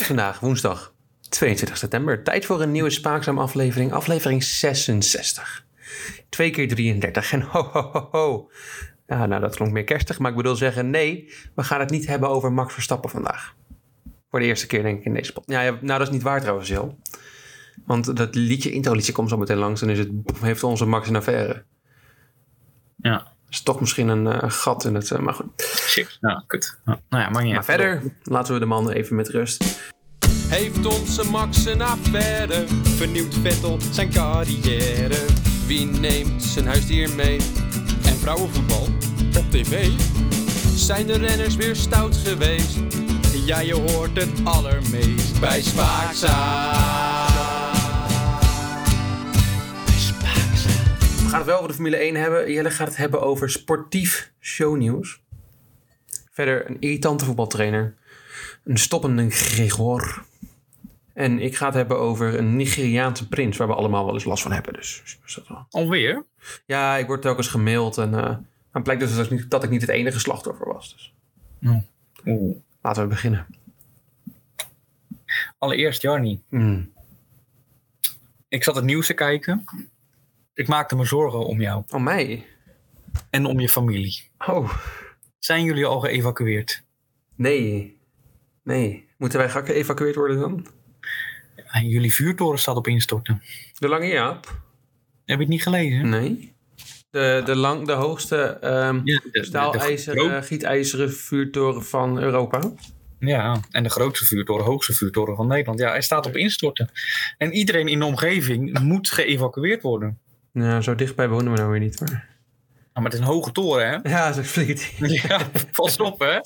is vandaag woensdag 22 september. Tijd voor een nieuwe Spaakzaam aflevering. Aflevering 66. 2 keer 33 en ho ho ho ho. Ja, nou, dat klonk meer kerstig, maar ik bedoel zeggen nee. We gaan het niet hebben over Max Verstappen vandaag. Voor de eerste keer denk ik in deze pot. Ja, ja, nou dat is niet waar trouwens, Jill. Want dat liedje, intro-liedje komt zo meteen langs. En is het, heeft onze Max een affaire. Ja. Dat is toch misschien een eh, gat in het... eh, maar goed. Shit. Nou, kut. Nou ja, mag niet Maar verder laten we de man even met rust. Heeft onze Max een affaire? Vernieuwt Vettel zijn carrière? Wie neemt zijn huisdier mee? En vrouwenvoetbal op tv? Zijn de renners weer stout geweest? Ja, je hoort het allermeest bij Spaakzaam. Gaan het wel over de Formule 1 hebben. Jelle gaat het hebben over sportief shownieuws. Verder een irritante voetbaltrainer. Een stoppende Gregor. En ik ga het hebben over een Nigeriaanse prins... waar we allemaal wel eens last van hebben. Dus is dat wel. Alweer? Ja, ik word telkens gemaild. En eh, het blijkt dus dat ik, niet, dat ik niet het enige slachtoffer was. Dus Oeh. laten we beginnen. Allereerst, Jarni. Hmm. Ik zat het nieuws te kijken. Ik maakte me zorgen om jou Oh, mij? en om je familie. Oh, Zijn jullie al geëvacueerd? nee. Nee. Moeten wij geëvacueerd worden dan? En jullie vuurtoren staat op instorten. De Lange Jaap? Heb je het niet gelezen? Nee. De, de, lang, de hoogste ehm Ja, de- de- de staalijzeren, groot- gietijzeren vuurtoren van Europa. Ja, en de grootste vuurtoren, hoogste vuurtoren van Nederland. Ja, hij staat op instorten. En iedereen in de omgeving moet geëvacueerd worden. Ja, zo dichtbij wonen we nou weer niet. Maar... Nou, maar het is een hoge toren, hè? Ja, zo vliegt hij. Ja, pas op, hè?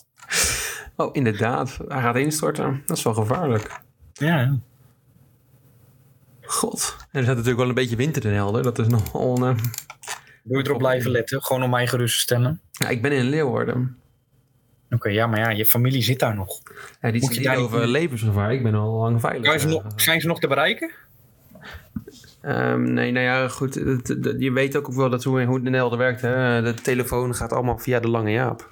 Oh, inderdaad. Hij gaat instorten. Dat is wel gevaarlijk. Ja. God. En er staat natuurlijk wel een beetje wind in Den Helder. Dat is nogal... een, eh, je erop blijven letten? Gewoon om mij gerust te stellen? Ja, ik ben in Leeuwarden. Oké, ja, maar ja, je familie zit daar nog. Ja, die Moet je daar niet- over levensgevaar. Ik ben al lang veilig. Zijn ze, eh, nog, zijn ze nog te bereiken? Ehm, nee, nou ja, goed. je weet ook wel dat hoe, hoe het in Helder werkt. Hè? De telefoon gaat allemaal via de Lange Jaap.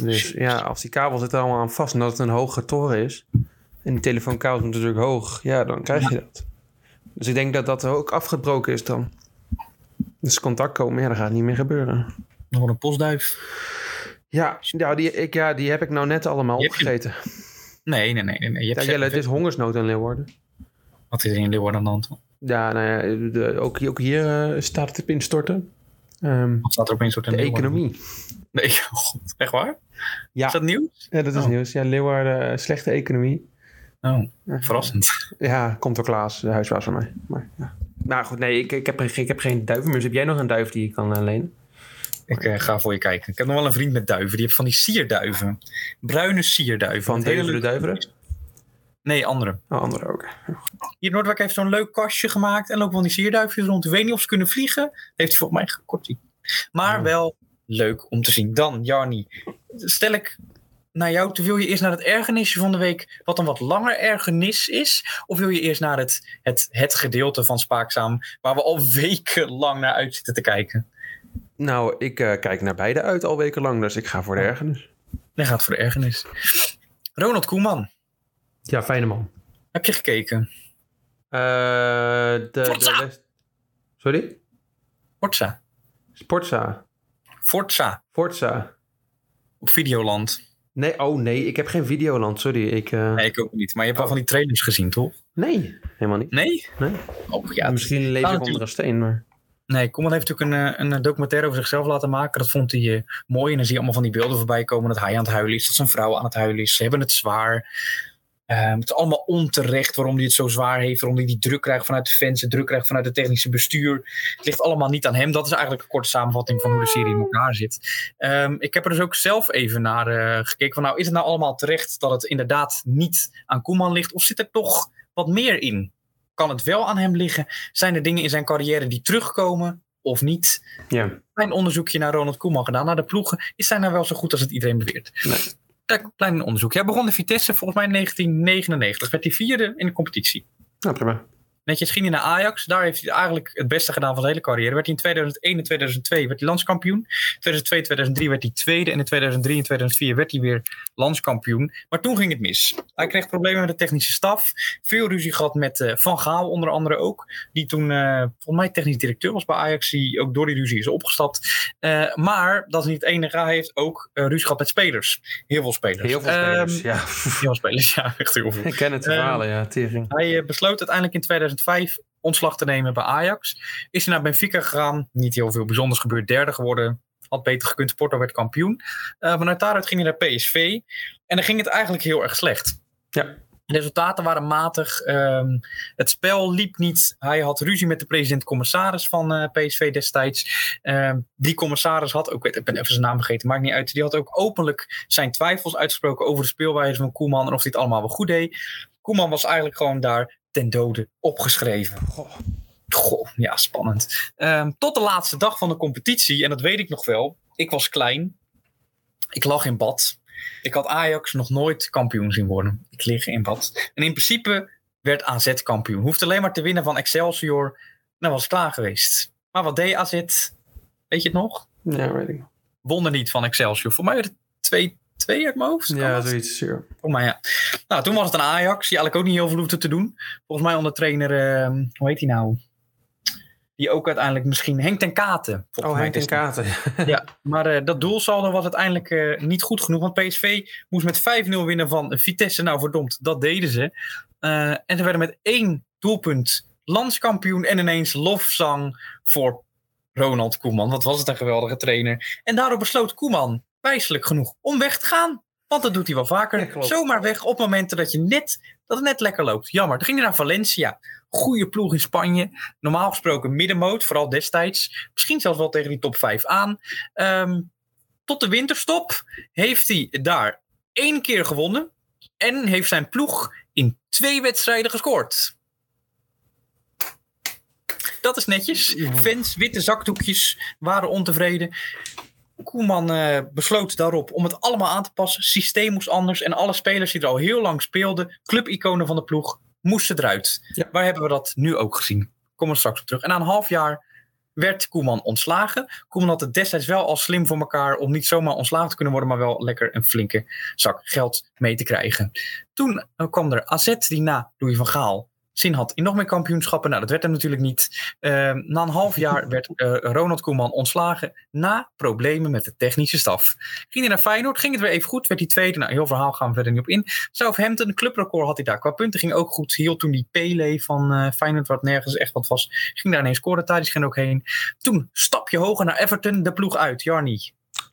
Dus ja, als die kabel zit er allemaal aan vast en dat het een hoge toren is. En die telefoonkabel is natuurlijk hoog. Ja, dan krijg je dat. Dus ik denk dat dat ook afgebroken is dan. Dus contact komen, ja, dat gaat niet meer gebeuren. Nog een postduif? Ja, ja, die, ik, ja die heb ik nou net allemaal je- opgegeten. Nee, nee, nee. nee, nee. Je hebt Ja, Jelle, het is hongersnood in Leeuwarden. Wat is er in Leeuwarden aan de hand? Ja, nou ja, de, ook, ook hier eh, staat het op instorten. Wat staat er opeens soort in de economie. Nee, god. Echt waar? Ja. Is dat nieuws? Ja, dat is Oh. nieuws. Ja, Leeuwarden, eh, slechte economie. Oh, verrassend. Ja, komt door Klaas, de huisbaas van mij. Maar, ja. Maar goed, nee, ik, ik, heb, ik heb geen duiven meer. Dus heb jij nog een duif die je kan eh, lenen? Ik ga voor je kijken. Ik heb nog wel een vriend met duiven. Die heeft van die sierduiven. Bruine sierduiven. Van hele de Duiveren? Nee, andere. Oh, andere ook. Hier Noordwijk heeft zo'n leuk kastje gemaakt. En lopen van die sierduifjes rond. Ik weet niet of ze kunnen vliegen. Heeft hij volgens mij gekort. Maar Oh. wel leuk om te zien. Dan, Jarni. Stel ik naar jou, toe, wil je eerst naar het ergernisje van de week, wat een wat langer ergernis is? Of wil je eerst naar het, het, het gedeelte van Spaakzaam, waar we al wekenlang naar uit zitten te kijken? Nou, ik eh, kijk naar beide uit al weken lang, dus ik ga voor de ergernis. Dan gaat voor de ergernis. Ronald Koeman, Ja, fijne man. heb je gekeken? Eh, de, de Forza! Sorry? Forza. Sportza. Forza. Forza. Op Videoland. Nee, oh nee, ik heb geen Videoland, sorry. Ik, eh, Nee, ik ook niet. Maar je hebt wel van die trailers gezien, toch? nee, helemaal niet. Nee? Nee. Oh, ja. Misschien leef ik natuurlijk- onder een steen, maar... Nee, Koeman heeft natuurlijk een, eh, een documentaire over zichzelf laten maken. Dat vond hij eh, mooi. En dan zie je allemaal van die beelden voorbij komen dat hij aan het huilen is. Dat zijn vrouw aan het huilen is. Ze hebben het zwaar. Ehm, het is allemaal onterecht waarom hij het zo zwaar heeft. Waarom hij die druk krijgt vanuit de fans. De druk krijgt vanuit het technische bestuur. Het ligt allemaal niet aan hem. Dat is eigenlijk een korte samenvatting van hoe de serie in elkaar zit. Ehm, ik heb er dus ook zelf even naar eh, gekeken. Van, nou, is het nou allemaal terecht dat het inderdaad niet aan Koeman ligt? Of zit er toch wat meer in? Kan het wel aan hem liggen? Zijn er dingen in zijn carrière die terugkomen of niet? Ja. Klein onderzoekje naar Ronald Koeman gedaan. Naar de ploegen. Is hij nou wel zo goed als het iedereen beweert? Nee. Kijk, Klein onderzoek. Hij begon de Vitesse volgens mij in 1999. Werd hij vierde in de competitie. Nou, prima. Netjes ging hij naar Ajax. Daar heeft hij eigenlijk het beste gedaan van zijn hele carrière. Werd hij in 2001 en 2002 werd hij landskampioen. In 2002 2003 werd hij tweede. En in 2003 en 2004 werd hij weer landskampioen. Maar toen ging het mis. Hij kreeg problemen met de technische staf. Veel ruzie gehad met eh, Van Gaal onder andere ook. Die toen uh, volgens mij technisch directeur was bij Ajax. Die ook door die ruzie is opgestapt. Uh, maar dat is niet het enige. Hij heeft ook ruzie gehad met spelers. Heel veel spelers. Heel veel spelers, um, ja. Heel veel spelers, ja. Echt heel veel. Ik ken het verhalen, ja. Tering. Hij besloot uiteindelijk in 2005 ontslag te nemen bij Ajax. Is hij naar Benfica gegaan. Niet heel veel bijzonders gebeurd. Derde geworden. Had beter gekund. Porto werd kampioen. Uh, vanuit daaruit ging hij naar PSV. En dan ging het eigenlijk heel erg slecht. Ja. De resultaten waren matig. Um, het spel liep niet. Hij had ruzie met de president-commissaris van uh, PSV destijds. Um, die commissaris had ook, ik ben even zijn naam vergeten, maakt niet uit. Die had ook openlijk zijn twijfels uitgesproken over de speelwijze van Koeman en of hij het allemaal wel goed deed. Koeman was eigenlijk gewoon daar ten dode opgeschreven. Goh. Goh, ja, spannend. Um, tot de laatste dag van de competitie, en dat weet ik nog wel. Ik was klein. Ik lag in bad. Ik had Ajax nog nooit kampioen zien worden. Ik lig in bad. En in principe werd AZ kampioen. Hoefde alleen maar te winnen van Excelsior. Nou was het klaar geweest. Maar wat deed AZ? Weet je het nog? Ja, weet ik nog. Won er niet van Excelsior. Voor mij werd het 2 twee uit mijn hoofd. Ja, zoiets. Ja. Volgens mij ja. Nou, toen was het een Ajax, die eigenlijk ook niet heel veel hoefde te doen. Volgens mij onder trainer, uh, hoe heet hij nou? Die ook uiteindelijk misschien Henk ten Katen. Oh, Henk ten Katen. ja, maar uh, dat doelsaldo was uiteindelijk uh, niet goed genoeg. Want PSV moest met 5-0 winnen van Vitesse. Nou, verdomd, dat deden ze. Uh, en ze werden met één doelpunt landskampioen. En ineens lofzang voor Ronald Koeman. Wat was het een geweldige trainer. En daardoor besloot Koeman wijselijk genoeg om weg te gaan. Want dat doet hij wel vaker. Ja, Zomaar weg op momenten dat, je net, dat het net lekker loopt. Jammer. Toen ging hij naar Valencia. Goede ploeg in Spanje. Normaal gesproken middenmoot, vooral destijds. Misschien zelfs wel tegen die top 5 aan. Um, tot de winterstop heeft hij daar één keer gewonnen. En heeft zijn ploeg in twee wedstrijden gescoord. Dat is netjes. Fans, witte zakdoekjes waren ontevreden. Koeman uh, besloot daarop om het allemaal aan te passen. Systeem moest anders en alle spelers die er al heel lang speelden, clubiconen van de ploeg, moesten eruit. Ja. Waar hebben we dat nu ook gezien? Komen we straks op terug. En na een half jaar werd Koeman ontslagen. Koeman had het destijds wel al slim voor elkaar om niet zomaar ontslagen te kunnen worden, maar wel lekker een flinke zak geld mee te krijgen. Toen uh, kwam er AZ die na Louis van Gaal zin had in nog meer kampioenschappen. Nou, dat werd hem natuurlijk niet. Uh, na een half jaar werd uh, Ronald Koeman ontslagen na problemen met de technische staf. Ging hij naar Feyenoord, ging het weer even goed, werd hij tweede. Nou, heel verhaal gaan we verder niet op in. Southampton, clubrecord had hij daar. Qua punten ging ook goed. Hield toen die Pele van uh, Feyenoord, wat nergens echt wat was, ging daar ineens scoren. Thadis ging ook heen. Toen stapje hoger naar Everton, de ploeg uit. Jarni.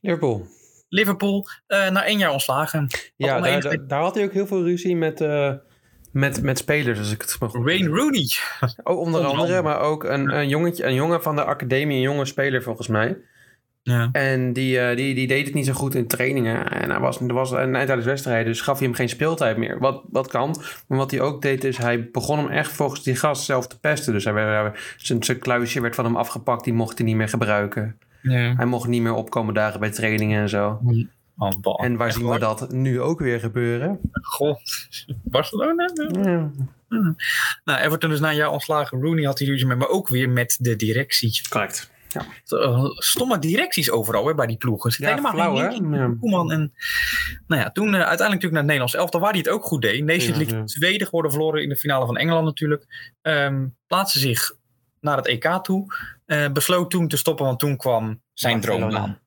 Liverpool. Liverpool, uh, na één jaar ontslagen. Ja, daar, daar, daar, had hij ook heel veel ruzie met... Met, met spelers, als ik het mag Wayne Rooney. Oh, onder, onder andere, maar ook een, een, jongetje, een jongen van de academie, een jonge speler volgens mij. Ja. En die, uh, die, die deed het niet zo goed in trainingen. En hij was, er was een tijdens wedstrijden, dus gaf hij hem geen speeltijd meer. Wat, wat kan. Maar wat hij ook deed, is hij begon hem echt volgens die gast zelf te pesten. Dus hij werd, zijn, zijn kluisje werd van hem afgepakt, die mocht hij niet meer gebruiken. Ja. Hij mocht niet meer opkomen dagen bij trainingen en zo. En waar zien we dat nu ook weer gebeuren? God, Barcelona? Ja. Hmm. Nou, Everton is na een jaar ontslagen. Rooney had die ruzie met, maar ook weer met de directie. Correct. Ja. Stomme directies overal hè, bij die ploegen. Zit Ja, helemaal flauw, geen hè? Ja. Koeman en nou ja, toen uh, uiteindelijk natuurlijk naar het Nederlands elftal, waar hij het ook goed deed. Nations Ja, League ja. tweede geworden, verloren in de finale van Engeland natuurlijk. Ehm plaatste zich naar het EK toe. Eh, besloot toen te stoppen, want toen kwam zijn droombaan.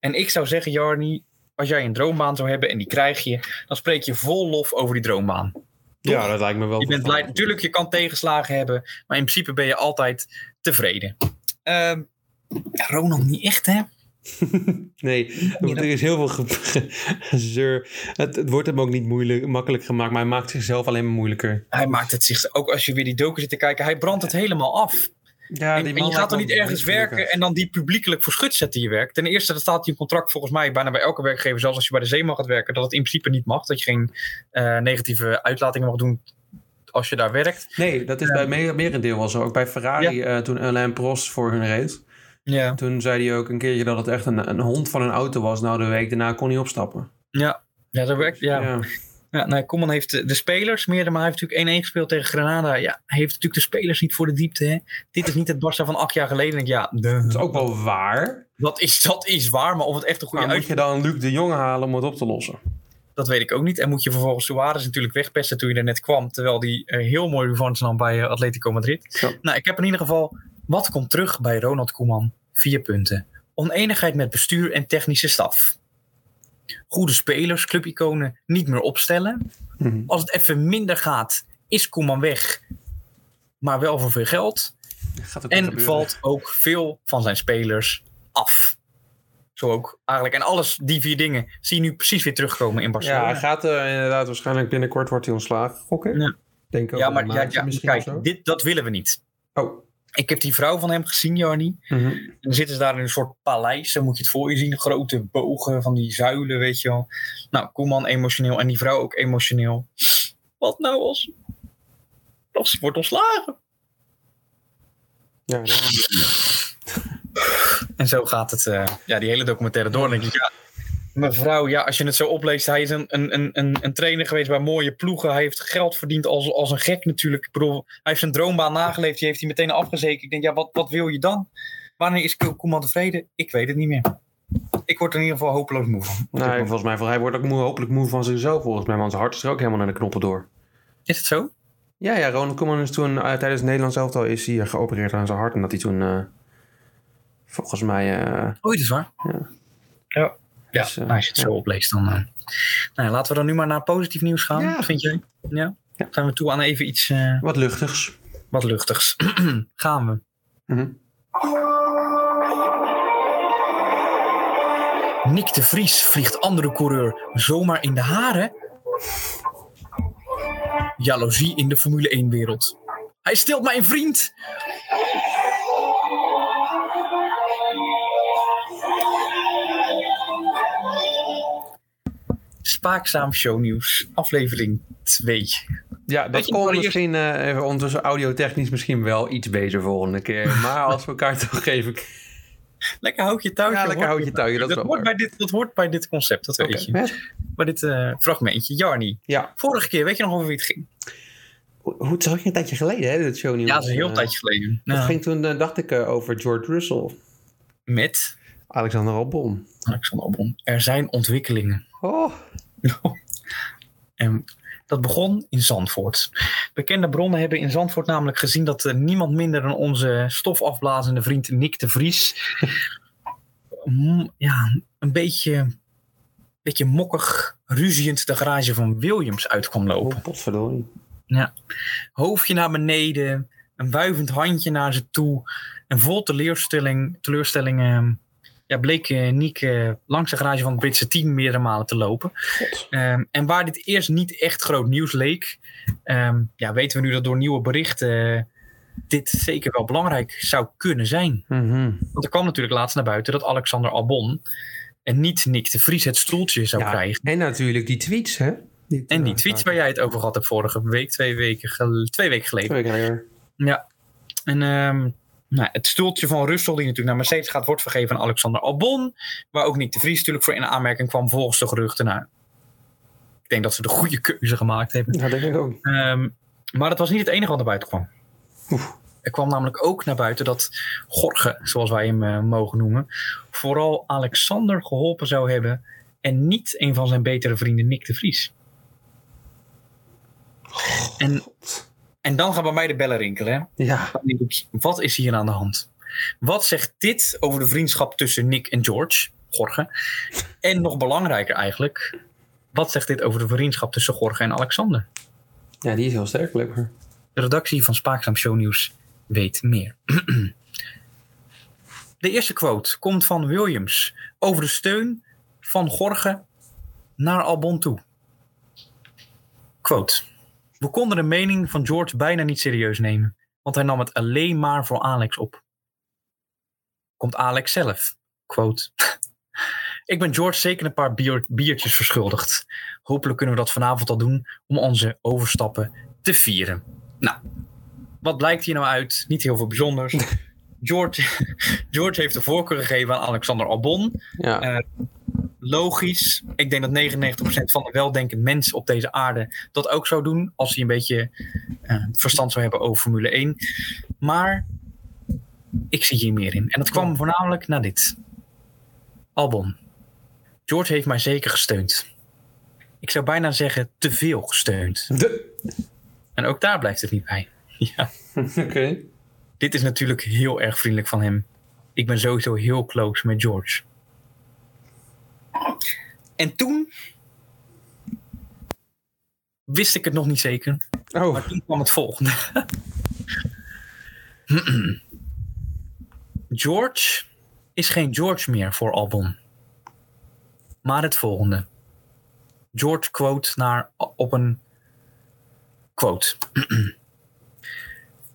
En ik zou zeggen, Jarni, als jij een droombaan zou hebben en die krijg je, dan spreek je vol lof over die droombaan. ja, dat lijkt me wel. Je bent blij. Natuurlijk, je kan tegenslagen hebben, maar in principe ben je altijd tevreden. Ja, Ronald niet echt, hè? Nee, er is heel veel ge- gezeur. Het, het wordt hem ook niet moeilijk, makkelijk gemaakt, maar hij maakt zichzelf alleen maar moeilijker. Hij maakt het zich, ook als je weer die docu zit te kijken, hij brandt het helemaal af. Ja, en, en je gaat er niet ergens werken en dan die publiekelijk voor schut zetten je werk. Ten eerste, dat staat in contract volgens mij bijna bij elke werkgever, zelfs als je bij de Zeeman gaat werken, dat het in principe niet mag. Dat je geen eh, negatieve uitlatingen mag doen als je daar werkt. Nee, dat is bij meer, merendeel wel zo. Ook bij Ferrari, eh, toen Alain Prost voor hun reed. Ja. Toen zei hij ook een keertje dat het echt een, een hond van een auto was. Nou, de week daarna kon hij opstappen. Ja, ja dat werkt. Ja. Ja. Ja, nou, Koeman heeft de, spelers meer, maar hij heeft natuurlijk 1-1 gespeeld tegen Granada. Ja, hij heeft natuurlijk de spelers niet voor de diepte. Hè? Dit is niet het Barça van acht jaar geleden. En ja, Dat is ook wel waar. dat, is, dat is waar, maar of het echt een goede Maar uit moet je dan Luc de Jong halen om het op te lossen? Dat weet ik ook niet. En moet je vervolgens Suarez natuurlijk wegpesten toen je er net kwam. Terwijl die eh, heel mooi revanche nam bij eh, Atletico Madrid. Nou, ik heb in ieder geval... Wat komt terug bij Ronald Koeman? Vier punten. Oneenigheid met bestuur en technische staf. Goede spelers, clubiconen niet meer opstellen. Mhm. Als het even minder gaat, is Koeman weg. Maar wel voor veel geld. Gaat ook En gebeuren. valt ook veel van zijn spelers af. Zo ook eigenlijk. En alles, die vier dingen, zie je nu precies weer terugkomen in Ja, Barcelona. hij gaat eh, inderdaad waarschijnlijk binnenkort wordt hij ontslagen. Gokken? Ja. Denk ook Ja, maar ja, ja, misschien of zo. kijk, dit, dat willen we niet. Oh. Ik heb die vrouw van hem gezien, Jarni. Mhm. En dan zitten ze daar in een soort paleis. Dan moet je het voor je zien. Grote bogen van die zuilen, weet je wel. Nou, Koeman emotioneel en die vrouw ook emotioneel. Wat nou als... Als ze wordt ontslagen. Ja, dat- En zo gaat het, eh, ja, die hele documentaire door. Dan denk ik, ja, mevrouw, ja, als je het zo opleest, hij is een, een, een, een, trainer geweest bij mooie ploegen. Hij heeft geld verdiend als, als een gek natuurlijk. Ik bedoel, hij heeft zijn droombaan nageleefd, die heeft hij meteen afgezekerd. Ik denk, ja, wat, wat wil je dan? Wanneer is Ko- Koeman tevreden? Ik weet het niet meer. Ik word er in ieder geval hopeloos moe van. Nee, volgens mij, hij wordt ook moe, hopelijk moe van zichzelf volgens mij. Want zijn hart is er ook helemaal naar de knoppen door. Is het zo? Ja, ja, Ronald Koeman is toen eh, tijdens het Nederlands elftal is hij eh, geopereerd aan zijn hart. En dat hij toen eh, volgens mij... Oh, dat is waar. Ja. Ja. Ja, Dus, eh, nou, als je het zo opleest, dan... eh. Nou, laten we dan nu maar naar positief nieuws gaan, Ja. vind jij? Ja? Ja. Zijn we toe aan even iets eh, wat luchtigs. wat luchtigs. gaan we. Mhm. Nick de Vries vliegt andere coureur zomaar in de haren. Jaloezie in de Formule 1-wereld. Hij steelt mijn vriend. Spaakzaam shownieuws, aflevering 2. Ja, dat je nog wel misschien eh, even ondertussen audiotechnisch misschien wel iets beter volgende keer. Maar als we elkaar toch even... Lekker houd je touwtje. Ja, lekker hoort houd je touwtje, dat wel hoort bij dit, dat hoort bij dit concept, dat weet je. Bij dit eh, fragmentje. Jarni, Ja, vorige keer, weet je nog over wie het ging? hoe het is ook een tijdje geleden hè, dit show Ja, dat is een heel tijdje geleden. Ja. ging toen, eh, dacht ik, eh, over George Russell. Met Alexander Albon. Alexander Albon. Er zijn ontwikkelingen. Oh, En dat begon in Zandvoort. Bekende bronnen hebben in Zandvoort namelijk gezien dat eh, niemand minder dan onze stofafblazende vriend Nick de Vries. mm, ja, een beetje, beetje mokkig, ruziend de garage van Williams uit kwam lopen. oh potverdorie. Hoofdje naar beneden, een wuivend handje naar ze toe. En vol teleurstelling, teleurstelling ehm, ja, bleek eh, Nick eh, langs de garage van het Britse team meerdere malen te lopen. Ehm, en waar dit eerst niet echt groot nieuws leek, ehm, ja, weten we nu dat door nieuwe berichten eh, dit zeker wel belangrijk zou kunnen zijn. Mhm. Want er kwam natuurlijk laatst naar buiten dat Alexander Albon en niet Nick de Vries het stoeltje zou Ja, krijgen. En natuurlijk die tweets, hè? Die En die tweets waar jij het over gehad hebt vorige week, twee weken, twee weken geleden. Twee weken geleden. Ja. En ehm, nou, het stoeltje van Russell, die natuurlijk naar Mercedes gaat, wordt vergeven aan Alexander Albon. Waar ook Nick de Vries natuurlijk voor in aanmerking kwam volgens de geruchten. Nou, ik denk dat ze de goede keuze gemaakt hebben. Ja, denk ik ook. Ehm, maar dat was niet het enige wat naar buiten kwam. Oef. Er kwam namelijk ook naar buiten dat Gorge, zoals wij hem eh, mogen noemen, vooral Alexander geholpen zou hebben en niet een van zijn betere vrienden Nick de Vries. En, en dan gaan bij mij de bellen rinkelen. Hè? Ja, ik, wat is hier aan de hand? Wat zegt dit over de vriendschap tussen Nick en George, Gorge? En nog belangrijker eigenlijk, wat zegt dit over de vriendschap tussen Gorge en Alexander? ja die is heel sterk blijkbaar. De redactie van Spaakzaam Shownieuws weet meer. De eerste quote komt van Williams over de steun van Gorge naar Albon toe. Quote. We konden de mening van George bijna niet serieus nemen, want hij nam het alleen maar voor Alex op. Komt Alex zelf. Quote. Ik ben George zeker een paar bier- biertjes verschuldigd. Hopelijk kunnen we dat vanavond al doen om onze overstappen te Nou, wat blijkt hier nou uit? Niet heel veel bijzonders. George, George heeft de voorkeur gegeven aan Alexander Albon. Ja, Eh, logisch. Ik denk dat 99% van de weldenkende mensen op deze aarde dat ook zou doen. Als hij een beetje eh, verstand zou hebben over Formule 1. Maar ik zie hier meer in. En dat kwam voornamelijk naar dit. Albon. George heeft mij zeker gesteund. Ik zou bijna zeggen te veel gesteund. De... En ook daar blijft het niet bij. Ja. Oké. Dit is natuurlijk heel erg vriendelijk van hem. Ik ben sowieso heel close met George. En toen wist ik het nog niet zeker. Oh, Maar toen kwam het volgende. George is geen George meer voor Albon. Maar het volgende. George quote naar op een quote.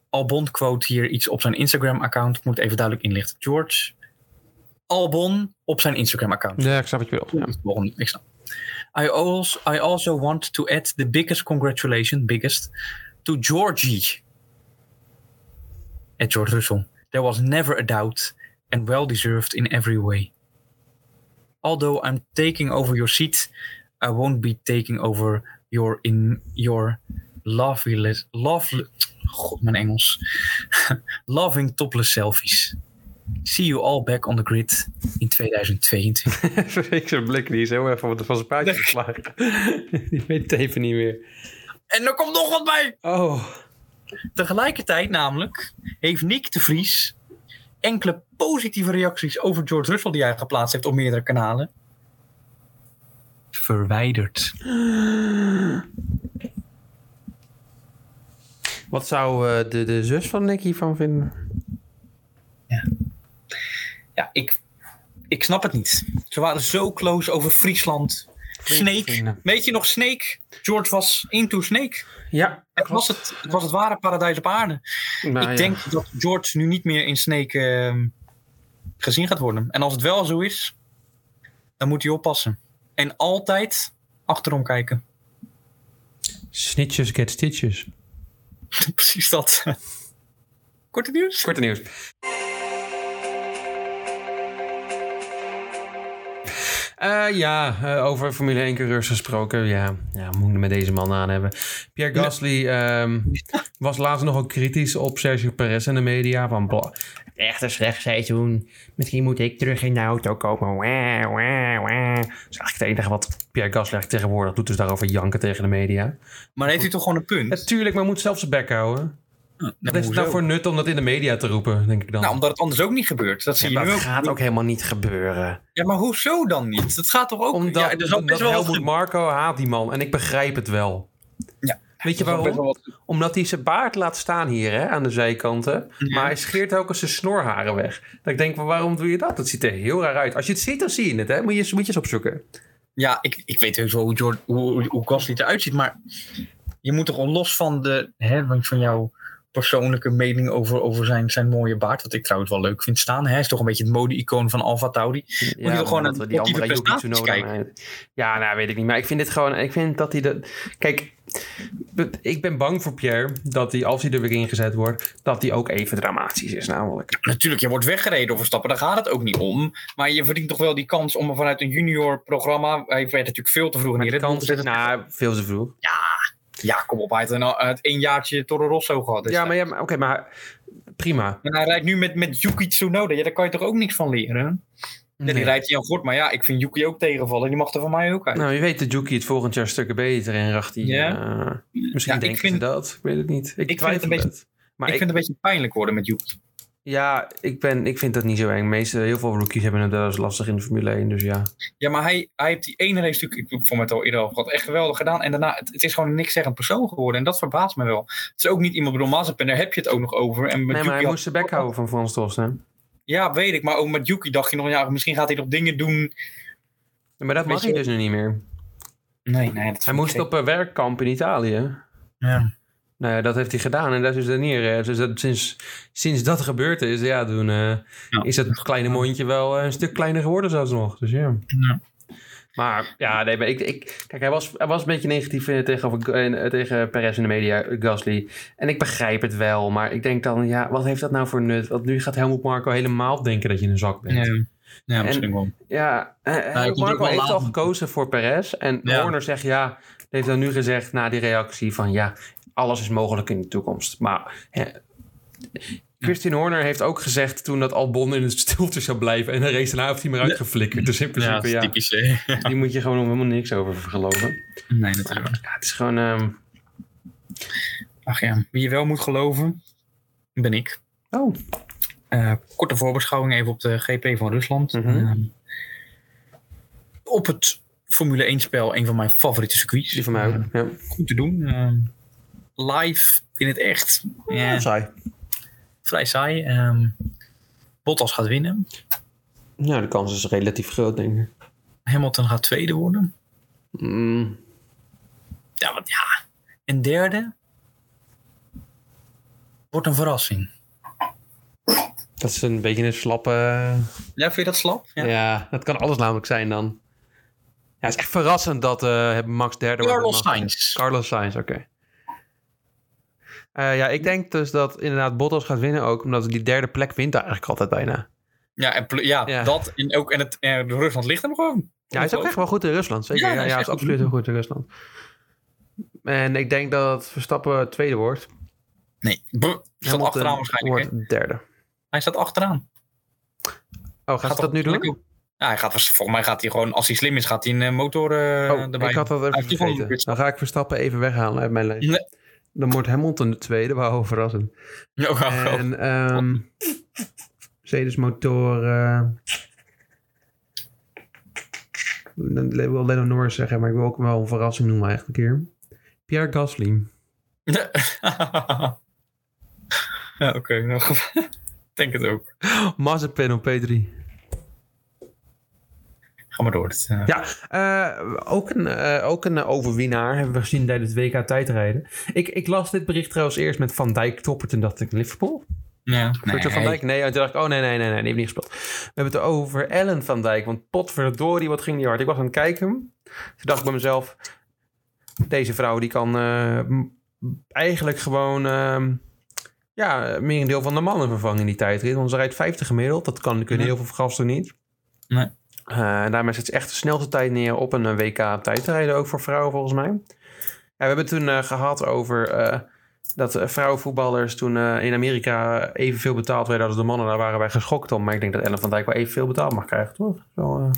Albon quote hier iets op zijn Instagram-account. Ik moet even duidelijk inlichten. George Albon op zijn Instagram-account. ja, ik snap wat je wil. Ja. Volgende, ik snap. I also, I also want to add the biggest congratulation, biggest, to Georgie. At George Russell. There was never a doubt and well deserved in every way. Although I'm taking over your seat, I won't be taking over your in your lovely, lovely, god mijn Engels, loving topless selfies. See you all back on the grid in 2022. ik zijn blik die is heel even van zijn puitje geslagen. die weet het even niet meer. En er komt nog wat bij! Oh. Tegelijkertijd namelijk heeft Nick de Vries enkele positieve reacties over George Russell die hij geplaatst heeft op meerdere kanalen. Verwijderd. Wat zou eh, de, de zus van Nick hiervan vinden? Ja, ik, ik snap het niet. Ze waren zo close over Friesland. Snake. Weet je nog Snake? George was into Snake. Ja, Het was het, het was het ware paradijs op aarde. Nou, ik ja. denk dat George nu niet meer in Snake ehm, gezien gaat worden. En als het wel zo is, dan moet hij oppassen. En altijd achterom kijken. Snitches get stitches. Precies dat. Korte nieuws? Korte nieuws. Eh, ja, eh, over Formule 1 coureurs gesproken. Ja, ja we moeten met deze man aan hebben. Pierre Gasly ehm, was laatst nogal kritisch op Sergio Perez en de media. Van, "Bla, echt een slecht seizoen. Misschien moet ik terug in de auto komen. Wah, wah, wah. Dat is eigenlijk het enige wat Pierre Gasly tegenwoordig doet. Dus daarover janken tegen de media. Maar heeft hij toch gewoon een punt? Natuurlijk, maar moet zelf zijn bek houden. Nou, Wat is het nou voor nut om dat in de media te roepen, denk ik dan? Nou, omdat het anders ook niet gebeurt. Dat zie Ja, je nu ook. gaat ook helemaal niet gebeuren. Ja, maar hoezo dan niet? Dat gaat toch ook... Omdat, ja, er zal omdat wel Helmut Marco haat die man. En ik begrijp het wel. Ja, Weet je waarom? wel Omdat hij zijn baard laat staan hier hè, aan de zijkanten. Maar hij scheert ook eens zijn snorharen weg. Dat ik denk, van, waarom doe je dat? Dat ziet er heel raar uit. Als je het ziet, dan zie je het. Hè? Moet, je, moet je eens opzoeken. Ja, ik, ik weet heus wel hoe, George, hoe, hoe, hoe Gasly eruit ziet, maar je moet toch al los van, de, hè, van jouw persoonlijke mening over, over zijn, zijn mooie baard, wat ik trouwens wel leuk vind staan. Hij is toch een beetje het mode-icoon van Alfa Tauri. Ja, je toch gewoon naar we de die andere Yuki maar- Ja, nou weet ik niet. Maar ik vind dit gewoon... Ik vind dat hij dat... Kijk, ik ben bang voor Pierre dat hij, als hij er weer ingezet wordt, dat hij ook even dramatisch is namelijk. Natuurlijk, je wordt weggereden door Verstappen, daar gaat het ook niet om. Maar je verdient toch wel die kans om vanuit een junior programma, hij werd natuurlijk veel te vroeg neer. kans is nou, veel te vroeg. Ja, kom op, hij had een, het een jaartje Toro Rosso gehad. Ja, maar, ja, maar oké, maar prima. En hij rijdt nu met, met Yuki Tsunoda. Ja, daar kan je toch ook niks van leren? Ja, die Nee. rijdt hij aan goed, maar ja, ik vind Yuki ook tegenvallen. Die mag er van mij ook uit. Nou, je weet dat Juki het volgend jaar stukken beter en racht hij. Ja. eh, misschien Ja, ik denken vind- ze dat. Ik weet het niet. Ik, vind het een beetje- het. Maar ik ik, vind het een beetje pijnlijk worden met Yuki. Ja, ik, ben, ik vind dat niet zo eng. De meeste, heel veel rookies hebben het wel eens lastig in de Formule 1. Dus ja. Ja, maar hij, hij heeft die ene race natuurlijk, ik vond het al eerder over gehad, echt geweldig gedaan. En daarna, het, het is gewoon een niks zeggend persoon geworden. En dat verbaast me wel. Het is ook niet iemand, bedoel, Mazepin, daar heb je het ook nog over. En met Nee, maar Yuki hij had- moest zijn bek houden van Frans Tost, hè? Ja, weet ik. Maar ook met Yuki dacht je nog, ja, misschien gaat hij nog dingen doen. Ja, Maar dat mag hij dus nu niet meer. Nee, nee. Dat Hij moest op een werkkamp in Italië. Ja. Nou ja, dat heeft hij gedaan en dat is er neer. Dus dat, sinds, sinds dat gebeurd is, ja, toen eh, Ja. is dat kleine mondje wel eh, een stuk kleiner geworden zelfs nog. Dus ja. Ja. Maar ja, nee, maar ik, ik, kijk, hij was, hij was een beetje negatief eh, tegenover, tegen Perez in de media, Gasly. En ik begrijp het wel, maar ik denk dan, ja, wat heeft dat nou voor nut? Want nu gaat Helmut Marco helemaal denken dat je een zak bent. Ja. Ja, misschien wel. Ja, Marco heeft al later. gekozen voor Perez. En Ja. Horner zegt ja, heeft dan nu gezegd na die reactie van ja, alles is mogelijk in de toekomst. Maar hè, Christian Horner heeft ook gezegd toen dat Albon in het stilte zou blijven. En de race daarna heeft hij maar uitgeflikkerd. Dus in Ja, principe ja, die moet je gewoon helemaal niks over geloven. Nee, natuurlijk. Ja, het is gewoon... ehm, Ach ja, wie je wel moet geloven, ben ik. Oh, Eh, korte voorbeschouwing even op de GP van Rusland. Mhm. Ehm, op het Formule 1 spel, een van mijn favoriete circuits. die van mij ook. Eh, Ja. goed te doen. Live in het echt. Ja, saai. vrij saai. Ehm Bottas gaat winnen. Ja, de kans is relatief groot, denk ik. Hamilton gaat tweede worden. Mm, Ja, want ja. En derde wordt een verrassing. dat is een beetje een slappe... Ja, vind je dat slap? Ja. dat kan alles namelijk zijn dan. Ja, het is echt verrassend dat eh, Max derde wordt. Carlos Sainz. Carlos Sainz, oké. Eh, ja, ik denk dus dat inderdaad Bottas gaat winnen ook, omdat die derde plek wint eigenlijk altijd bijna. Ja, en, ja, Ja. dat. En ook en het, en Rusland ligt hem gewoon. Ja, hij is ook echt wel goed in Rusland, zeker. Ja, Ja, hij is hij absoluut heel goed in Rusland. En ik denk dat Verstappen tweede wordt. Nee, Buh, staat achteraan waarschijnlijk. wordt derde. Hij staat achteraan. Oh, gaat, hij dat nu doen? Ja, hij gaat, volgens mij gaat hij gewoon, als hij slim is, gaat hij een eh, motor eh Oh, erbij. ik had dat Hij even vergeten. Dan ga ik Verstappen even weghalen uit mijn lijst. Nee. Dan wordt Hamilton de tweede, wauw, verrassend. Ja, oh. En ehm Mercedes motoren. Dan wil Lando Norris zeggen, maar ik wil ook wel een verrassing noemen eigenlijk een keer. Pierre Gasly. ja, oké. nou, denk het ook. Mazepin op P3. Ga maar door. Het, eh, Ja, eh, ook, een, eh, ook een overwinnaar hebben we gezien tijdens het WK tijdrijden. Ik, ik las dit bericht trouwens eerst met Van Dijk toppert en dacht ik Liverpool. ja, Virgil van Dijk? Nee, en toen dacht ik, oh nee, nee, nee, nee, die heeft niet gespeeld. We hebben het over Ellen van Dijk, want potverdorie, wat ging die hard. Ik was aan het kijken. Toen dacht ik bij mezelf, deze vrouw die kan eh, m- eigenlijk gewoon, ehm ja, meer een deel van de mannen vervangen in die tijdrit. Want ze rijdt 50 gemiddeld, dat kan, kunnen Ja. heel veel gasten niet. Nee. Eh, en daarmee zet ze echt de snelste tijd neer op een eh, WK tijdrijden, ook voor vrouwen volgens mij. We hebben het toen eh, gehad over dat vrouwenvoetballers toen in Amerika evenveel betaald werden als de mannen. Daar waren wij geschokt om. Maar ik denk dat Ellen van Dijk wel evenveel betaald mag krijgen, toch? Zo,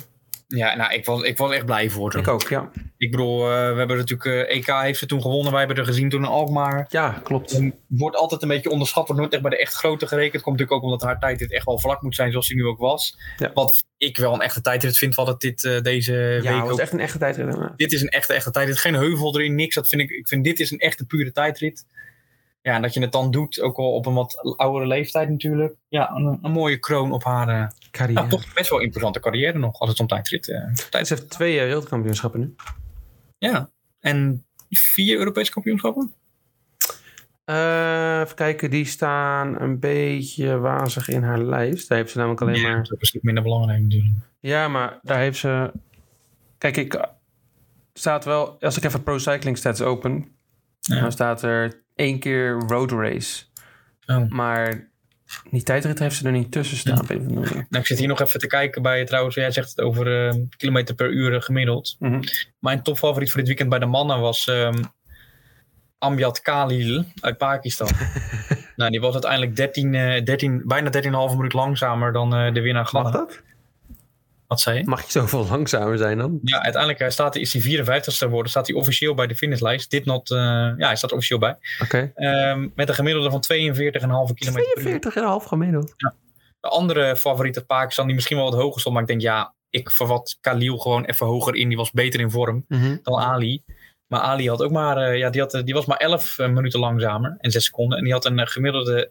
Ja, nou, ik was, ik was echt blij voor haar. ik ook, ja. Ik bedoel, eh, we hebben natuurlijk... eh, EK heeft ze toen gewonnen. Wij hebben er gezien toen in Alkmaar. Ja, klopt. En wordt altijd een beetje onderschat. Wordt nooit echt bij de echt grote gerekend. Komt natuurlijk ook omdat haar tijdrit echt wel vlak moet zijn zoals die nu ook was. Ja. Wat ik wel een echte tijdrit vind. Wat het dit eh, deze Ja, week het was ook... echt een echte tijdrit. Dit is een echte, echte tijdrit. Geen heuvel erin, niks. Dat vind ik, ik vind dit is een echte pure tijdrit. Ja, en dat je het dan doet, ook al op een wat oudere leeftijd natuurlijk. Ja, een, een mooie kroon op haar eh, Carrière. ja, toch best wel imposante carrière nog. Als het om tijdrit, eh tijd Ze heeft twee eh, wereldkampioenschappen nu. Ja, en vier Europese kampioenschappen? Eh, even kijken, die staan een beetje wazig in haar lijst. Daar heeft ze namelijk alleen maar... dat is minder belangrijk natuurlijk. Ja, maar daar heeft ze. Kijk, ik staat wel. Als ik even Pro Cycling Stats open, Ja. dan staat er één keer road race. Oh. Maar die tijdrit heeft ze er niet tussen staan. Nou, ik zit hier nog even te kijken bij je trouwens. Jij zegt het over eh, kilometer per uur eh, gemiddeld. Mhm. Mijn topfavoriet voor dit weekend bij de mannen was ehm Amjad Khalil uit Pakistan. nou, die was uiteindelijk 13, eh 13, bijna 13,5 minuut langzamer dan eh, de winnaar Mag Ghana. dat? Wat zei je? Mag je zoveel langzamer zijn dan? Ja, uiteindelijk eh, staat hij, is hij 54ste geworden. Staat hij officieel bij de finishlijst. Dit not, eh, ja, hij staat officieel bij. Oké. Ehm, met een gemiddelde van 42,5 kilometer per uur. 42,5 gemiddeld. De andere favoriet uit Pakistan, die misschien wel wat hoger stond. Maar ik denk, ja, ik vervat Khalil gewoon even hoger in. Die was beter in vorm Mhm. dan Ali. Maar Ali had ook maar, eh, ja, die, had, die was maar 11 eh, minuten langzamer en 6 seconden. En die had een gemiddelde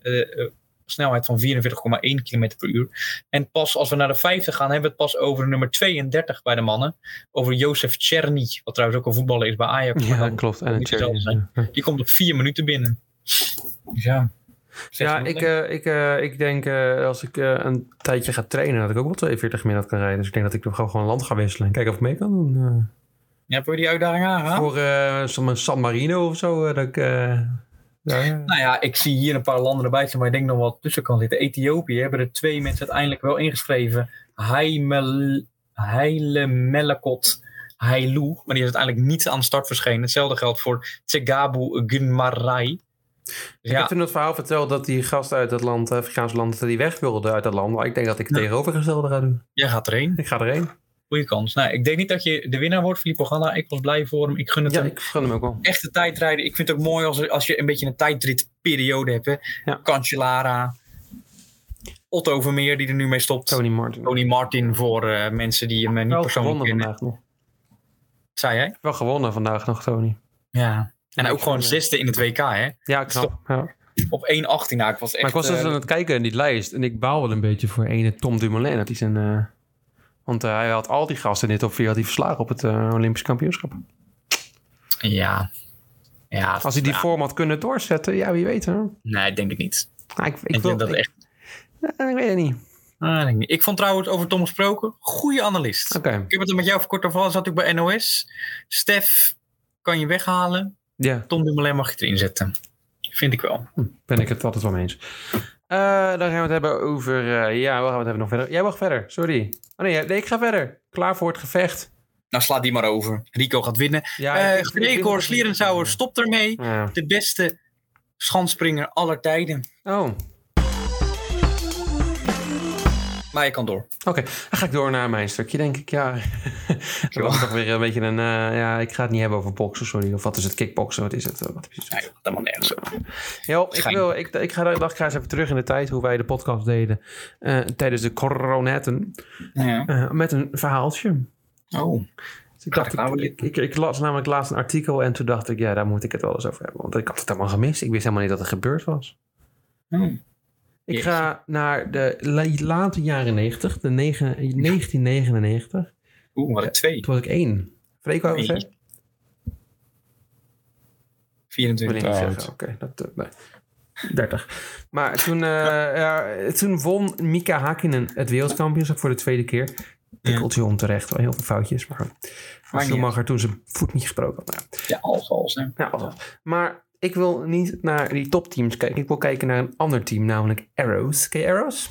snelheid van 44,1 km per uur. En pas als we naar de 50 gaan, hebben we het pas over nummer 32 bij de mannen. Over Jozef Czerny, wat trouwens ook een voetballer is bij Ajax. Ja, dan- klopt. En zijn. Die komt op 4 minuten binnen. Dus ja. Ja, ik, eh, ik, eh, ik denk uh, als ik een tijdje ga trainen, dat ik ook wel 42 gemiddeld kan rijden. Dus ik denk dat ik nog gewoon land ga wisselen en kijken of ik mee kan doen. Ja, je die uitdaging aangaan? Voor San Marino of zo. dat ik, ja. Nou ja, ik zie hier een paar landen erbij staan waar ik denk nog wel tussen kan zitten. Ethiopië hebben er twee mensen uiteindelijk wel ingeschreven. Heimel, Heilemelekot Heilu. Maar die is uiteindelijk niet aan de start verschenen. Hetzelfde geldt voor Tsegabu Gunmarai. Ik Ja, heb toen het verhaal verteld dat die gast uit het land, Afrikaanse land, dat die weg wilde uit dat land. Maar ik denk dat ik het Ja. tegenovergestelde ga doen. jij gaat erheen. Ik ga erheen. Goeie kans. Nou, ik denk niet dat je de winnaar wordt, Filippo Ganna. Ik was blij voor hem. Ik gun het Ja, hem. ik gun hem ook wel. Echte tijdrijden. Ik vind het ook mooi als, er- als je een beetje een tijdritperiode hebt. Hè. Ja. Cancellara. Otto Vermeer die er nu mee stopt. Tony Martin. Tony Martin voor eh, mensen die hem eh, niet wel persoonlijk gewonnen kennen. vandaag nog. Zei jij? Wel gewonnen vandaag nog, Tony. Ja. En ook gewoon zesde in het WK, hè? Ja, knap. Ja. Op 1.18. Nou, ik was echt... Maar ik was dus eh, aan het kijken in die lijst. En ik baal wel een beetje voor ene Tom Dumoulin. Dat hij zijn, eh, want eh, hij had al die gasten in dit top 4 had hij verslagen op het eh, Olympisch kampioenschap. Ja. Ja. Als hij die ja. had kunnen doorzetten, ja, wie weet. Hè? Nee, denk ik niet. Ah, ik, ik, Ik, wil, dat ik, echt... ik weet het niet. Ah, denk ik niet. Ik vond trouwens over Tom gesproken, goede analist. Oké, Ik heb het er met jou kort over. Zat ik bij NOS. Stef kan je weghalen. ja, Tom Dumoulin mag je erin zetten. Vind ik wel. ben ik het altijd wel mee eens. Eh, dan gaan we het hebben over... eh, ja, we gaan het hebben nog verder. Jij mag verder, sorry. Oh nee, nee, ik ga verder. Klaar voor het gevecht. Nou, sla die maar over. Rico gaat winnen. Ja, ik- Gregor Slierenzauer stopt ermee. Ja. De beste schansspringer aller tijden. Oh, Maar je kan door. Oké, dan ga ik door naar mijn stukje, denk ik. Ja, dat was toch weer een beetje een... eh, ja, ik ga het niet hebben over boksen, sorry. Of wat is het? Kickboksen, wat is het? Wat precies? Nee, helemaal nergens. Jo, ik, wil, ik, ik, ga, dacht, ik ga eens even terug in de tijd hoe wij de podcast deden eh, tijdens de coronetten. Ja. eh, met een verhaaltje. Oh. Dus ik, dacht, ik nou ik, ik, ik, ik las namelijk laatst een artikel en toen dacht ik, ja, daar moet ik het wel eens over hebben. Want ik had het helemaal gemist. Ik wist helemaal niet dat het gebeurd was. Hmm. Ik Jeetje. ga naar de la- late jaren 90, de negen, 1999. Oeh, wat een twee. Toen was ik één. Freek, wat Nee. zeggen? 24 Wil ik niet jaar zeggen. Oké, dat... eh, nee. 30. Maar toen, eh, ja, toen won Mika Hakkinen het wereldkampioenschap voor de tweede keer. Tikkeltje onterecht, wel heel veel foutjes. Maar Schumacher toen zijn voet niet gesproken had. Nou, Ja, als, als. Hè. ja, alsnog. Maar ik wil niet naar die topteams kijken. Ik wil kijken naar een ander team, namelijk Arrows. Ken je Arrows?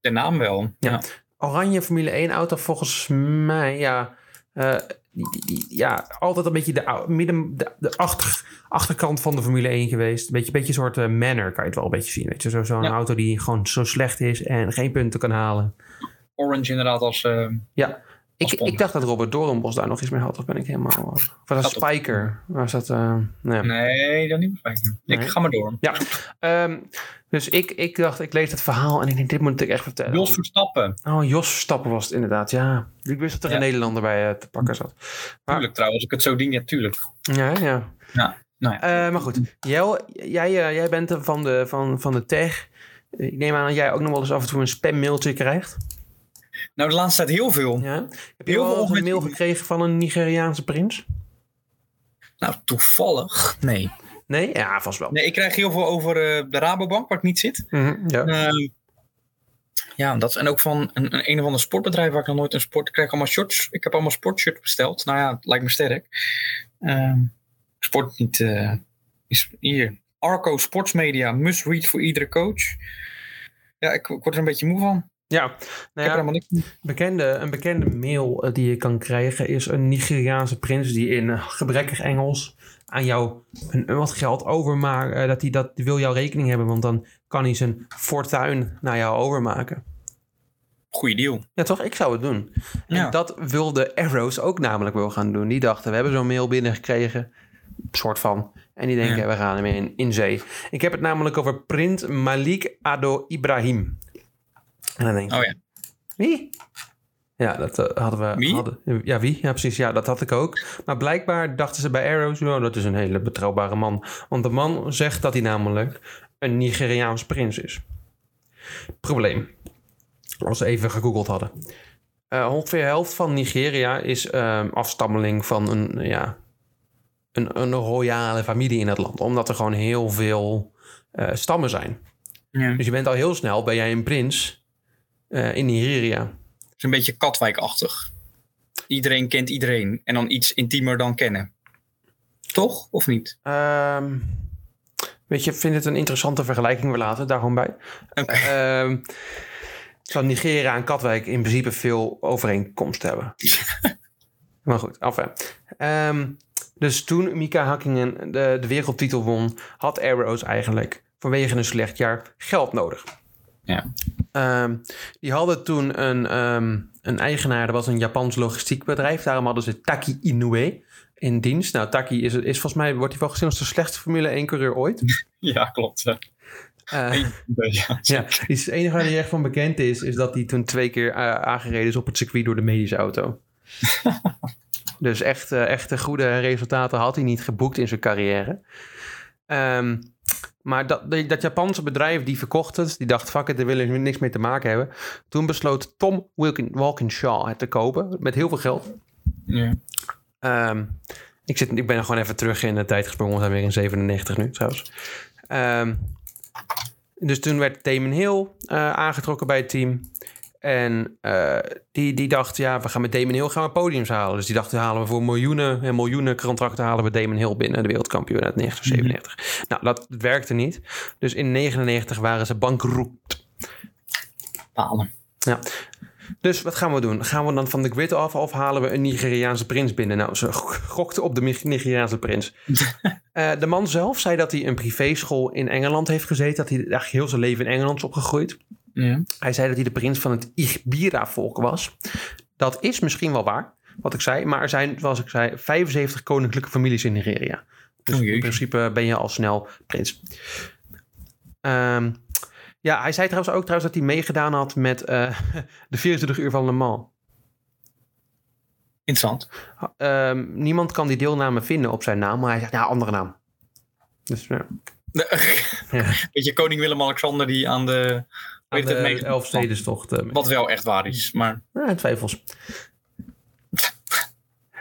De naam wel. Ja. Oranje Formule 1 auto volgens mij, ja... eh, ja, altijd een beetje de, midden, de, de achter, achterkant van de Formule 1 geweest. Een beetje, beetje een soort eh, manner kan je het wel een beetje zien. Weet je? Zo, zo'n Ja. auto die gewoon zo slecht is en geen punten kan halen. Orange inderdaad als... eh, Ja, ik, ik dacht dat Robert Doornbos daar nog iets mee had. Of ben ik helemaal... Of was dat Spiker? Was dat... eh, nee. nee, dat niet meer fijn. Ik ga maar door. Ja, ehm, dus ik, ik dacht, ik lees het verhaal en ik denk, dit moet ik echt vertellen. Jos Verstappen. Oh, Jos Verstappen was het inderdaad, ja. Ik wist dat er Ja. een Nederlander bij eh, te pakken zat. Maar- Tuurlijk trouwens, als ik het zo ding, ja, tuurlijk. Ja, ja. Nou ja. Eh, maar goed, Jel, jij, eh, jij bent van de, van, van de tech. Ik neem aan dat jij ook nog wel eens af en toe een spammailtje krijgt. Nou, de laatste tijd heel veel. Ja? Heb je Heel wel veel een mail gekregen van een Nigeriaanse prins? Nou, toevallig. Nee. Nee? Ja, vast wel. Nee, ik krijg heel veel over eh, de Rabobank, waar ik niet zit. Mhm, ja. Ehm, ja, dat is, en ook van een, een, een of ander sportbedrijf waar ik nog nooit een sport... Ik krijg allemaal shirts. Ik heb allemaal sportshirts besteld. Nou ja, het lijkt me sterk. Ehm, sport niet... eh, is hier. Arco Sportsmedia, must read voor iedere coach. Ja, ik, ik word er een beetje moe van. Ja. Ik Nou heb ja, helemaal niks mee. bekende, een bekende mail eh, die je kan krijgen is een Nigeriaanse prins die in eh, gebrekkig Engels aan jou een, een wat geld overmaakt. eh, dat hij dat die wil jouw rekening hebben, want dan kan hij zijn fortuin naar jou overmaken. Goeie deal. Ja, toch? Ik zou het doen. Ja. En dat wilde Arrows ook namelijk wel gaan doen. Die dachten, we hebben zo'n mail binnengekregen. Soort van. En die denken, Ja. we gaan ermee in, in zee. Ik heb het namelijk over Prins Malik Ado Ibrahim. En dan denk ik, Oh ja. wie? Ja, dat eh, hadden we. Wie? Hadden, ja, wie? Ja, precies. Ja, dat had ik ook. Maar blijkbaar dachten ze bij Arrows, oh, dat is een hele betrouwbare man. Want de man zegt dat hij namelijk een Nigeriaans prins is. Probleem. Als we even gegoogeld hadden. Eh, ongeveer de helft van Nigeria is ehm, afstammeling van een, ja, een, een royale familie in het land. Omdat er gewoon heel veel eh, stammen zijn. ja. Dus je bent al heel snel, ben jij een prins eh, in Nigeria. Het is een beetje katwijkachtig. Iedereen kent iedereen. En dan iets intiemer dan kennen. Toch? Of niet? Ehm, weet je, ik vind het een interessante vergelijking. We laten het daar gewoon bij. Oké. Ehm, zou Nigeria en Katwijk in principe veel overeenkomst hebben. maar goed, af hè. Ehm, dus toen Mika Hakkinen de, de wereldtitel won, had Arrows eigenlijk vanwege een slecht jaar geld nodig. Ja. Ehm, die hadden toen een, ehm, een eigenaar, dat was een Japans logistiek bedrijf. Daarom hadden ze Taki Inoue in dienst. Nou, Taki is, is volgens mij, wordt hij wel gezien als de slechtste Formule 1 coureur ooit. Ja, klopt. Ja. Eh, ja. ja, het enige waar hij echt van bekend is, is dat hij toen twee keer eh, aangereden is op het circuit door de medische auto. dus echt, eh, echte goede resultaten had hij niet geboekt in zijn carrière. Ehm, maar dat, dat Japanse bedrijf die verkocht het, die dacht, fuck it, daar willen we niks mee te maken hebben. Toen besloot Tom Wilkin, Walkinshaw het te kopen, met heel veel geld. Ja. Ehm, ik, zit, ik ben gewoon even terug in de tijd gesprongen. We zijn weer in 97 nu trouwens. Ehm, dus toen werd Damon Hill eh, aangetrokken bij het team. En eh, die, die dacht, ja, we gaan met Damon Hill gaan we podiums halen. Dus die dacht, halen we voor miljoenen en miljoenen contracten halen we Damon Hill binnen. De wereldkampioen uit 1997. Nou, dat werkte niet. Dus in 99 waren ze bankroet. Palen. Ja. Dus wat gaan we doen? Gaan we dan van de grid af of halen we een Nigeriaanse prins binnen? Nou, ze gokten op de Nigeriaanse prins. Eh, de man zelf zei dat hij een privéschool in Engeland heeft gezeten. Dat hij eigenlijk heel zijn leven in Engeland is opgegroeid. Ja. Hij zei dat hij de prins van het Igbira-volk was. Dat is misschien wel waar, wat ik zei. Maar er zijn, zoals ik zei, 75 koninklijke families in Nigeria. Dus Oh, in principe ben je al snel prins. Ehm, ja, hij zei trouwens ook trouwens dat hij meegedaan had met eh, de 24 uur van Le Mans. Interessant. Ehm, niemand kan die deelname vinden op zijn naam, maar hij zegt, ja, andere naam. Dus ja, Ja. Weet je, koning Willem-Alexander die aan de... aan de mee- Elfstedenstocht. eh, Wat wel echt waar is, maar... Ja, twijfels.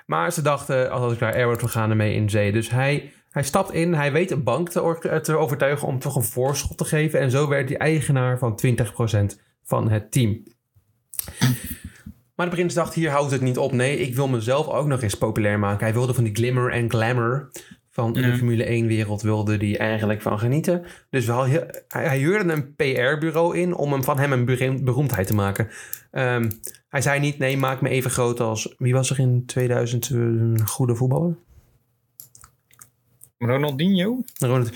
maar ze dachten, als ik naar Airwood, we gaan ermee in zee. Dus hij, hij stapt in, hij weet een bank te, or- te overtuigen om toch een voorschot te geven. En zo werd hij eigenaar van 20% van het team. Maar de prins dacht, hier houdt het niet op. Nee, ik wil mezelf ook nog eens populair maken. Hij wilde van die glimmer en glamour van de. Formule 1 wereld wilde die eigenlijk van genieten. Dus wel heel, hij, hij huurde een PR-bureau in om hem van hem een beroemdheid te maken. Ehm, hij zei niet, nee, maak me even groot als... Wie was er in 2000 een goede voetballer? Ronaldinho? Ronald,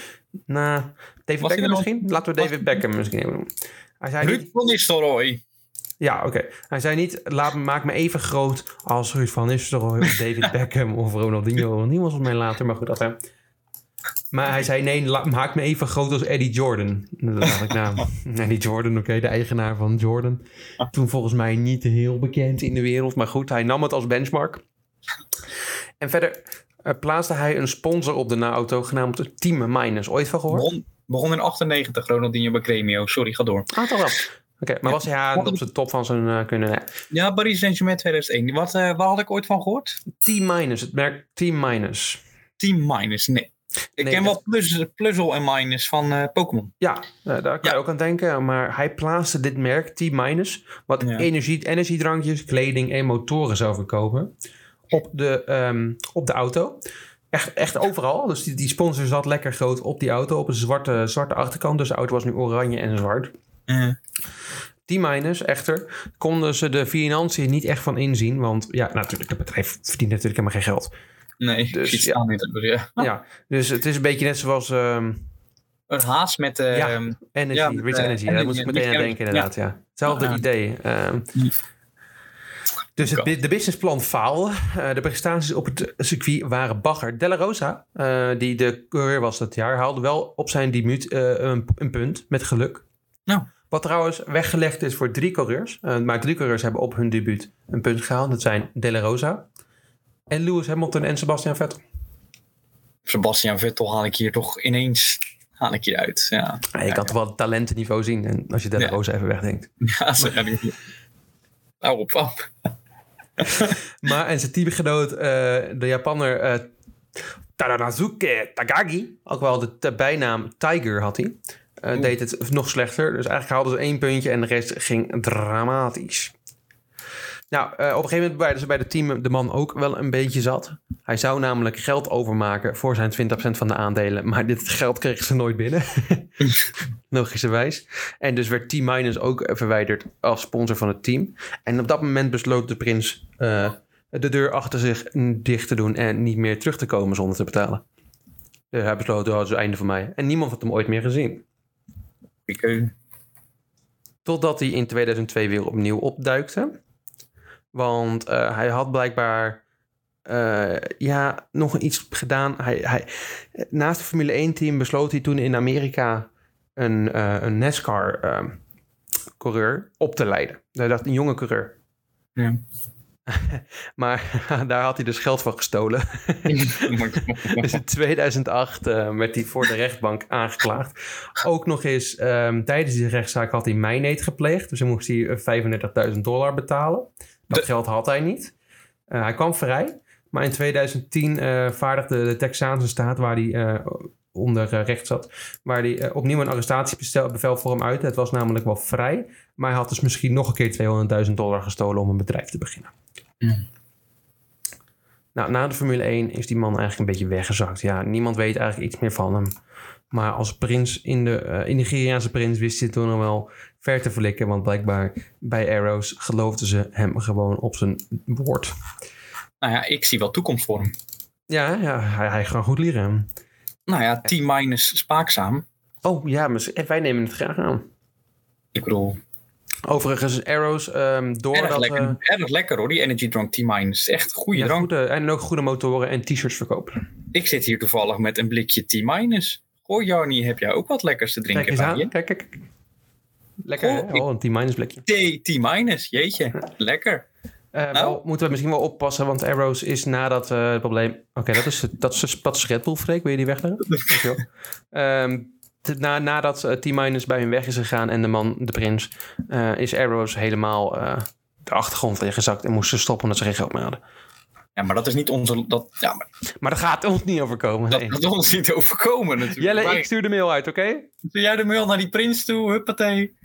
nou, David Was Beckham misschien? Laten we Was- David Beckham misschien even doen. Hij zei Ruud van Nistelrooy. Ja, oké. Hij zei niet, laat me, maak me even groot als Ruud van Nistelrooy of David Beckham of Ronaldinho. Niemand was mij later, maar goed, dat hè. Maar hij zei, nee, maak me even groot als Eddie Jordan. Dat dacht ik, nou, Eddie Jordan, oké, de eigenaar van Jordan. Toen volgens mij niet heel bekend in de wereld, maar goed, hij nam het als benchmark. En verder eh, plaatste hij een sponsor op de auto genaamd Team Minus. Ooit van gehoord? Begon, begon in 98, Ronaldinho bij Cremio. Sorry, ga door. Ah, toch wel. Oké, maar was hij ja, op zijn top van zijn eh, kunnen? Nee. Ja, Paris Saint-Germain 2001. Wat, eh, waar had ik ooit van gehoord? Team Minus, het merk Team Minus. Team Minus, nee. Ik Nee, ken wel plus, Pluzzle en Minus van eh, Pokémon. Ja, daar kan Ja. je ook aan denken. Maar hij plaatste dit merk, Team Minus, wat Ja. energie, energiedrankjes, kleding en motoren zou verkopen, op de, ehm, op de auto. Echt, echt overal. Dus die, die sponsor zat lekker groot op die auto, op een zwarte, zwarte achterkant. Dus de auto was nu oranje en zwart. Eh, Team Minus, echter, konden ze de financiën niet echt van inzien. Want ja, natuurlijk, het bedrijf verdient natuurlijk helemaal geen geld. nee, Dus, ja. staan niet. Dus, ja. Ja, dus het is een beetje net zoals ehm, Een haas met... eh, Ja. ehm, Energy, Ja, Rich eh, Energy. Daar moest ik meteen aan denken inderdaad, ja. Hetzelfde Ja. idee. ehm. Dus het, de businessplan faalde. Eh, de prestaties op het circuit waren bagger. Della Rosa, eh, die de coureur was dat jaar, haalde wel op zijn debuut eh, een, een punt met geluk. Nou. Wat trouwens weggelegd is voor drie coureurs. Eh, maar drie coureurs hebben op hun debuut een punt gehaald. Dat zijn Della Rosa en Lewis Hamilton en Sebastian Vettel. Sebastian Vettel haal ik hier toch ineens haal ik hier uit. Ja, Ja, je kan toch wel het talentenniveau zien en als je Della Ja. Rosa even wegdenkt. ja gaan nu... Nou, op af. Maar en zijn teamgenoot, eh, de Japanner eh Tadanazuke Tagagi, ook wel de, de bijnaam Tiger had hij, eh, deed het nog slechter. Dus eigenlijk haalden ze één puntje en de rest ging dramatisch. Nou, eh, op een gegeven moment werden ze bij het team de man ook wel een beetje zat. Hij zou namelijk geld overmaken voor zijn 20% van de aandelen. Maar dit geld kregen ze nooit binnen. Logischerwijs. En dus werd T-Minus ook verwijderd als sponsor van het team. En op dat moment besloot de prins eh, de deur achter zich dicht te doen... en niet meer terug te komen zonder te betalen. Dus hij besloot, oh, dat is het einde van mij. En niemand had hem ooit meer gezien. Ik, Totdat hij in 2002 weer opnieuw opduikte. Want eh, hij had blijkbaar eh, ja, nog iets gedaan. Hij, hij, naast het Formule 1-team besloot hij toen in Amerika een, eh, een NASCAR-coureur op te leiden. Hij dacht een jonge coureur. Ja. maar daar had hij dus geld van gestolen. dus in 2008 uh, werd hij voor de rechtbank aangeklaagd. Ook nog eens um, tijdens die rechtszaak had hij mijneet gepleegd. Dus dan moest hij 35.000 dollar betalen. Dat geld had hij niet. Uh, hij kwam vrij. Maar in 2010 uh, vaardigde de Texaanse staat, waar hij onder recht zat, waar hij opnieuw een arrestatiebevel voor hem uit. Het was namelijk wel vrij. Maar hij had dus misschien nog een keer 200.000 dollar gestolen om een bedrijf te beginnen. Mm. Nou, na de Formule 1 is die man eigenlijk een beetje weggezakt. Ja, niemand weet eigenlijk iets meer van hem. Maar als prins in de, uh, in Nigeriaanse prins wist hij toen nog wel ver te verlikken. Want blijkbaar bij Arrows geloofden ze hem gewoon op zijn woord. Nou ja, ik zie wel toekomst voor hem. Ja, ja hij, hij kan goed leren. Nou ja, T-minus spaakzaam. Oh ja, maar wij nemen het graag aan. Ik bedoel... Overigens, Arrows, um, door erg dat... Lekker, uh, erg lekker hoor, die Energy Drunk T-minus. Echt goede ja, drank. goede, en ook goede motoren en t-shirts verkopen. Ik zit hier toevallig met een blikje T-minus. Goh, Jarny, heb jij ook wat lekkers te drinken Kijk eens bij aan. je? Kijk, kijk. Lekker, Goh? Oh, een T-minus blikje. T- T-minus, jeetje. Lekker. Uh, Nou? wel, moeten we misschien wel oppassen, want Arrows is nadat uh, het probleem... Oké, dat, is, dat, is, dat is Red Bull, Freek. Wil je die wegleggen? Um, na, nadat uh, T-Minus bij hun weg is gegaan en de man, de prins, is Arrows helemaal de achtergrond ingezakt en moest ze stoppen omdat ze geen geld meer hadden. Ja, maar dat is niet onze... Dat, ja, maar Maar dat gaat ons niet overkomen. dat gaat ons niet overkomen natuurlijk. Jelle, Maar ik stuur de mail uit, oké? Stuur jij de mail naar die prins toe, huppatee.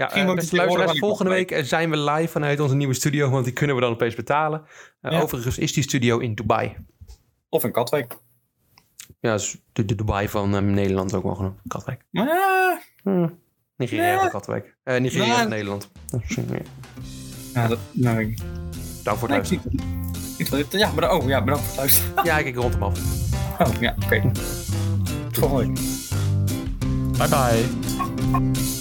Ja, uh, moet beste luisteraars, volgende week eh, zijn we live vanuit onze nieuwe studio, want die kunnen we dan opeens betalen. Uh, Ja. Overigens is die studio in Dubai. Of in Katwijk. Ja, de, de Dubai van Nederland ook wel genoemd. Katwijk. Hm. Nigeria Ja. van Katwijk. Uh, Nigeria Ja. van Nederland. Dat is, ja. ja, dat... Nou, ik- Dank voor het nee, ik luisteren. ik Ja, bedankt, oh, ja, bedankt voor het luisteren. Ja, ik rond hem af. Oh, ja, oké. Tot volgende week. Bye bye.